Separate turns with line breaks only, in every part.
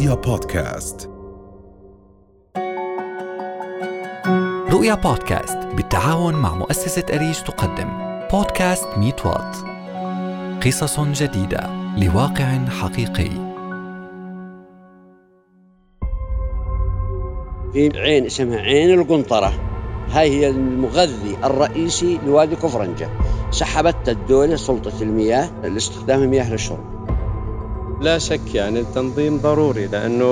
رؤيا بودكاست.
رؤيا بودكاست بالتعاون مع مؤسسة أريج تقدم. بودكاست ميت وات. قصص جديدة لواقع حقيقي.
في عين اسمها عين القنطرة. هاي هي المغذي الرئيسي لوادي كفرنجة. سحبت الدولة سلطة المياه لاستخدام المياه للشرب.
لا شك يعني التنظيم ضروري لأنه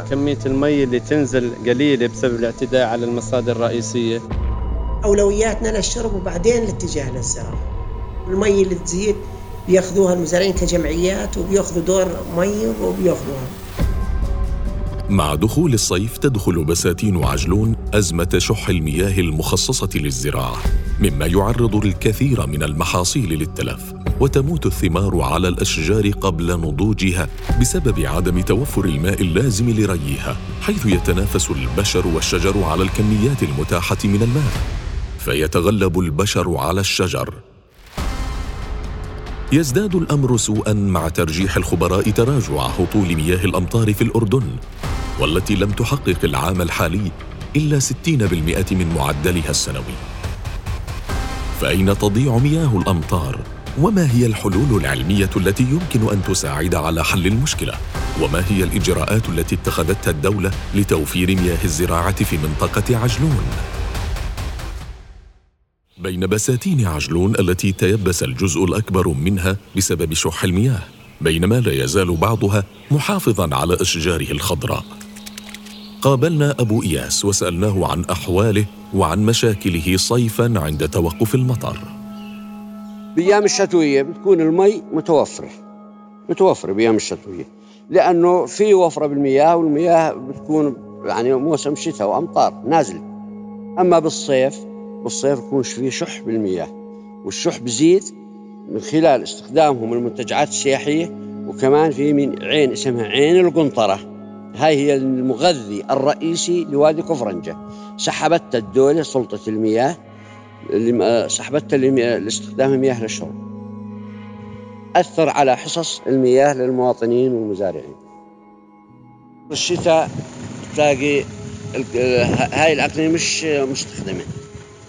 كمية المي اللي تنزل قليلة بسبب الاعتداء على المصادر الرئيسية
أولوياتنا للشرب وبعدين الاتجاه للزراعة. المي اللي تزيد بياخذوها المزارعين كجمعيات وبياخذوا دور مي وبياخذوها.
مع دخول الصيف تدخل بساتين عجلون أزمة شح المياه المخصصة للزراعة مما يعرض الكثير من المحاصيل للتلف وتموت الثمار على الأشجار قبل نضوجها بسبب عدم توفر الماء اللازم لريها حيث يتنافس البشر والشجر على الكميات المتاحة من الماء فيتغلب البشر على الشجر. يزداد الأمر سوءا مع ترجيح الخبراء تراجع هطول مياه الأمطار في الأردن والتي لم تحقق العام الحالي إلا 60% من معدلها السنوي. فأين تضيع مياه الأمطار؟ وما هي الحلول العلمية التي يمكن أن تساعد على حل المشكلة؟ وما هي الإجراءات التي اتخذتها الدولة لتوفير مياه الزراعة في منطقة عجلون؟ بين بساتين عجلون التي تيبس الجزء الأكبر منها بسبب شح المياه بينما لا يزال بعضها محافظا على إشجاره الخضراء. قابلنا أبو إياس وسألناه عن أحواله وعن مشاكله صيفا عند توقف المطر.
بأيام الشتوية بتكون المي متوفرة متوفرة بأيام الشتوية لأنه في وفرة بالمياه والمياه بتكون يعني موسم شتاء وأمطار نازلة. أما بالصيف بالصيف بكون فيه شح بالمياه والشح بزيد من خلال استخدامهم المنتجعات السياحية وكمان في من عين اسمها عين القنطرة. هاي هي المغذي الرئيسي لوادي كفرنجة. سحبت الدولة سلطة المياه للمياه- لاستخدام المياه للشرب. أثر على حصص المياه للمواطنين والمزارعين. الشتاء تلاقي هاي الأقنية مش مستخدمة.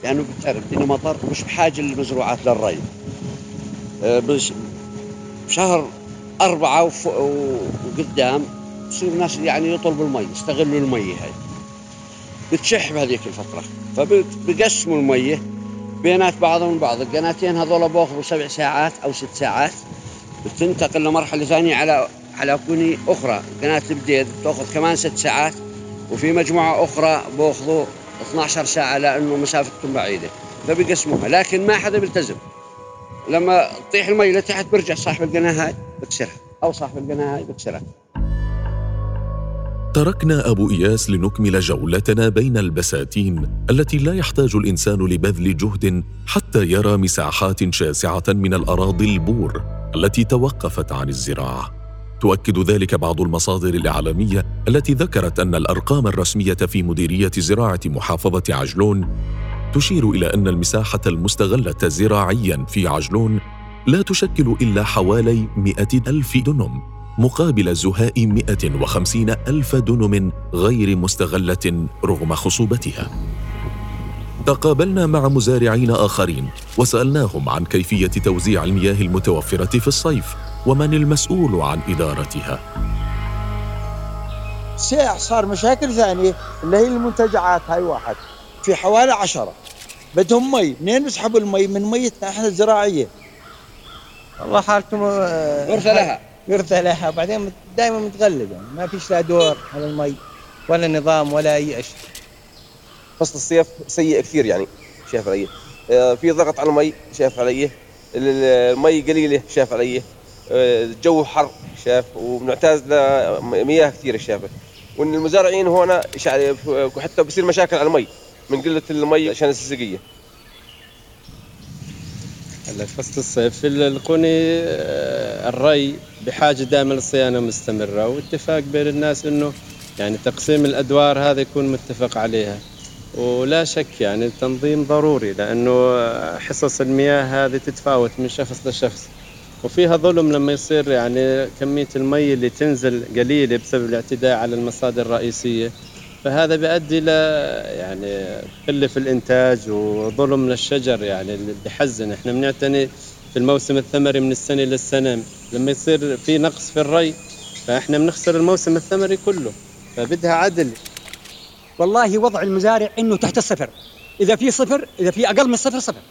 لأنه بتعرف الدنيا مطر مش بحاجة للمزروعات للري. بس بشهر أربعة وقدام بصير الناس يعني يطلبوا المي يستغلوا المي هاي. بتشح بهذيك الفترة. فبقسموا المية بينات بعضهم البعض القناتين هذول بأخذوا سبع ساعات أو ست ساعات بتنتقل لمرحلة ثانية على على كوني أخرى. قناة البديد بتأخذ كمان ست ساعات وفي مجموعة أخرى بأخذوا 12 ساعة لأنه مسافتهم بعيدة. فبيقسموها لكن ما حدا بيلتزم. لما تطيح المي لتحت برجع صاحب القناة هاي بكسرها أو صاحب القناة هاي بكسرها.
تركنا أبو إياس لنكمل جولتنا بين البساتين التي لا يحتاج الإنسان لبذل جهد حتى يرى مساحات شاسعة من الأراضي البور التي توقفت عن الزراعة. تؤكد ذلك بعض المصادر الإعلامية التي ذكرت أن الأرقام الرسمية في مديرية زراعة محافظة عجلون تشير إلى أن المساحة المستغلة زراعيا في عجلون لا تشكل إلا حوالي 100 ألف دنم. مقابل زهاء 150 ألف دنم غير مستغلة رغم خصوبتها. تقابلنا مع مزارعين آخرين وسألناهم عن كيفية توزيع المياه المتوفرة في الصيف ومن المسؤول عن إدارتها.
ساع صار مشاكل ثانية اللي هي المنتجعات هاي واحد في حوالي عشرة. بدهم مي منين بيسحبوا المي؟ من ميتنا إحنا الزراعية.
والله حالتهم آه،
غرفة لها.
ورثة لها بعدين دائما متغلب يعني ما فيش لا دور على المي ولا نظام ولا أي شيء
فصل الصيف سيء كثير يعني شايف علي. آه، في ضغط على المي شايف علي. ال- ال- المي قليلة شايف علي. آه، الجو حر شايف. وبنعتاز لمياه كثيره شايفه وإن المزارعين هون شع- حتى بصير مشاكل على المي من قلة المي عشان السقية.
هلا فصل الصيف القوني آه، الري بحاجة دائما لصيانة مستمرة واتفاق بين الناس إنه يعني تقسيم الأدوار هذا يكون متفق عليها. ولا شك يعني التنظيم ضروري لأنه حصص المياه هذه تتفاوت من شخص لشخص. وفيها ظلم لما يصير يعني كمية المي اللي تنزل قليلة بسبب الاعتداء على المصادر الرئيسية. فهذا بيؤدي إلى يعني قلة في الإنتاج وظلم للشجر يعني اللي بحزن. إحنا بنعتني في الموسم الثمري من السنة للسنة. لما يصير في نقص في الري فإحنا بنخسر الموسم الثمري كله فبدها عدل
والله وضع المزارع إنه تحت الصفر إذا في صفر إذا في أقل من الصفر صفر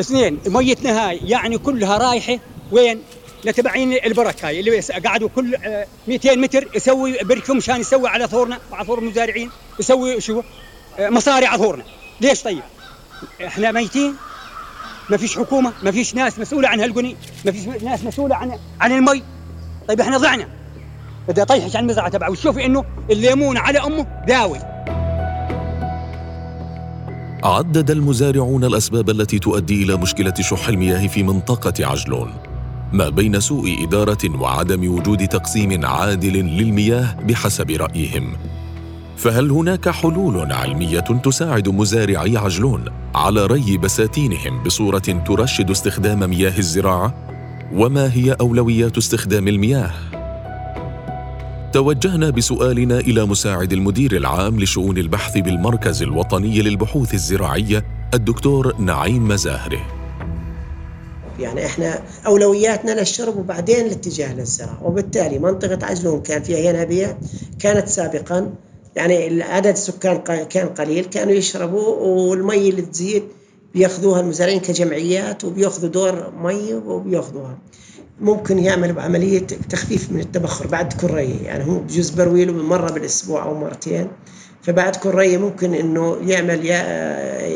اثنين مية نهاية يعني كلها رايحة وين؟ لتبعين البرك هاي اللي قعدوا كل آه، 200 متر يسوي بركه مشان يسوي على ثورنا على ثور المزارعين يسوي شو؟ آه، مصاري على ثورنا ليش طيب؟ إحنا ميتين ما فيش حكومة ما فيش ناس مسؤولة عن هالقني ما فيش ناس مسؤولة عن عن المي. طيب إحنا ضعنا. بدي اطيحش على المزرعة تبعه. وشوفي إنه الليمون على أمه داوي.
عدد المزارعون الأسباب التي تؤدي إلى مشكلة شح المياه في منطقة عجلون. ما بين سوء إدارة وعدم وجود تقسيم عادل للمياه بحسب رأيهم. فهل هناك حلول علمية تساعد مزارعي عجلون على ري بساتينهم بصورة ترشد استخدام مياه الزراعة؟ وما هي أولويات استخدام المياه؟ توجهنا بسؤالنا إلى مساعد المدير العام لشؤون البحث بالمركز الوطني للبحوث الزراعيه الدكتور نعيم مزاهره.
يعني إحنا أولوياتنا للشرب وبعدين الاتجاه للزراعة. وبالتالي منطقة عجلون كان فيها ينابيع كانت سابقا يعني عدد السكان كان قليل كانوا يشربوا والمي اللي تزيد بياخذوها المزارعين كجمعيات وبياخذوا دور مي وبياخذوها. ممكن يعمل بعملية تخفيف من التبخر بعد كل ري يعني هو بجوز برويله مرة بالأسبوع أو مرتين فبعد كل ري ممكن إنه يعمل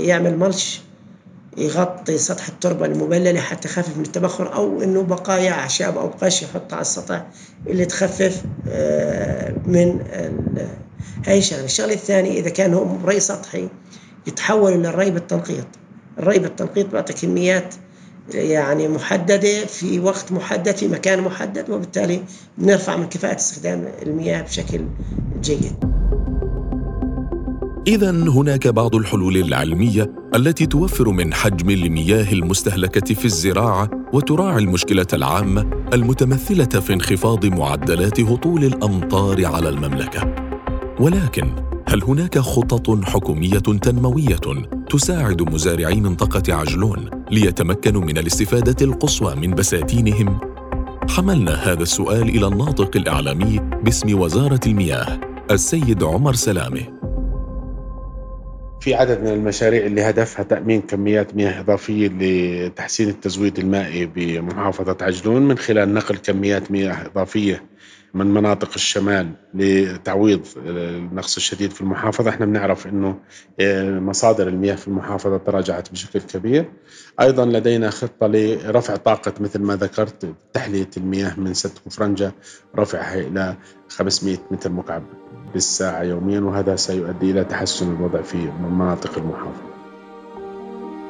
يعمل ملش يغطي سطح التربة المبللة حتى يخفف من التبخر أو إنه بقايا أعشاب أو قش يحطها على السطح اللي تخفف آه، من هاي شغلة الشغلة الثانية إذا كان هو ري سطحي يتحول للري بالتنقيط. الري بالتنقيط بيعطي كميات يعني محددة في وقت محدد في مكان محدد وبالتالي بنرفع من كفاءة استخدام المياه بشكل جيد.
اذا هناك بعض الحلول العلمية التي توفر من حجم المياه المستهلكة في الزراعة وتراعي المشكلة العامة المتمثلة في انخفاض معدلات هطول الأمطار على المملكة. ولكن هل هناك خطط حكومية تنموية تساعد مزارعي منطقة عجلون ليتمكنوا من الاستفادة القصوى من بساتينهم؟ حملنا هذا السؤال إلى الناطق الإعلامي باسم وزارة المياه السيد عمر سلامة.
في عدد من المشاريع اللي هدفها تأمين كميات مياه إضافية لتحسين التزويد المائي بمحافظة عجلون من خلال نقل كميات مياه إضافية من مناطق الشمال لتعويض النقص الشديد في المحافظة. إحنا بنعرف إنه آه، مصادر المياه في المحافظة تراجعت بشكل كبير. أيضا لدينا خطة لرفع طاقة مثل ما ذكرت تحلية المياه من سد كفرنجة رفعها إلى 500 متر مكعب. بالساعة يوميا وهذا سيؤدي إلى تحسن الوضع في مناطق المحافظة.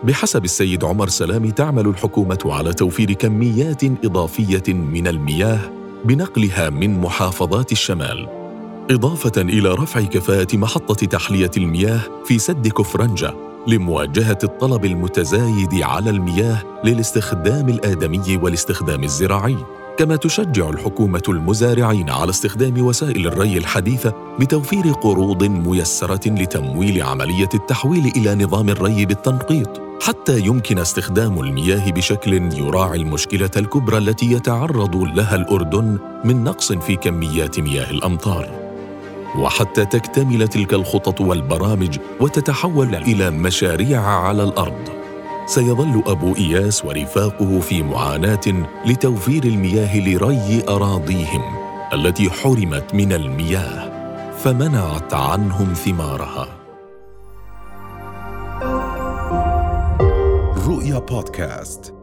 بحسب السيد عمر سلامي تعمل الحكومة على توفير كميات إضافية من المياه بنقلها من محافظات الشمال إضافة إلى رفع كفاءة محطة تحلية المياه في سد كفرنجة. لمواجهة الطلب المتزايد على المياه للاستخدام الآدمي والاستخدام الزراعي كما تشجع الحكومة المزارعين على استخدام وسائل الري الحديثة بتوفير قروض ميسرة لتمويل عملية التحويل إلى نظام الري بالتنقيط حتى يمكن استخدام المياه بشكل يراعي المشكلة الكبرى التي يتعرض لها الأردن من نقص في كميات مياه الأمطار. وحتى تكتمل تلك الخطط والبرامج وتتحول إلى مشاريع على الأرض. سيظل أبو إياس ورفاقه في معاناة لتوفير المياه لري أراضيهم التي حرمت من المياه فمنعت عنهم ثمارها.
رؤيا بودكاست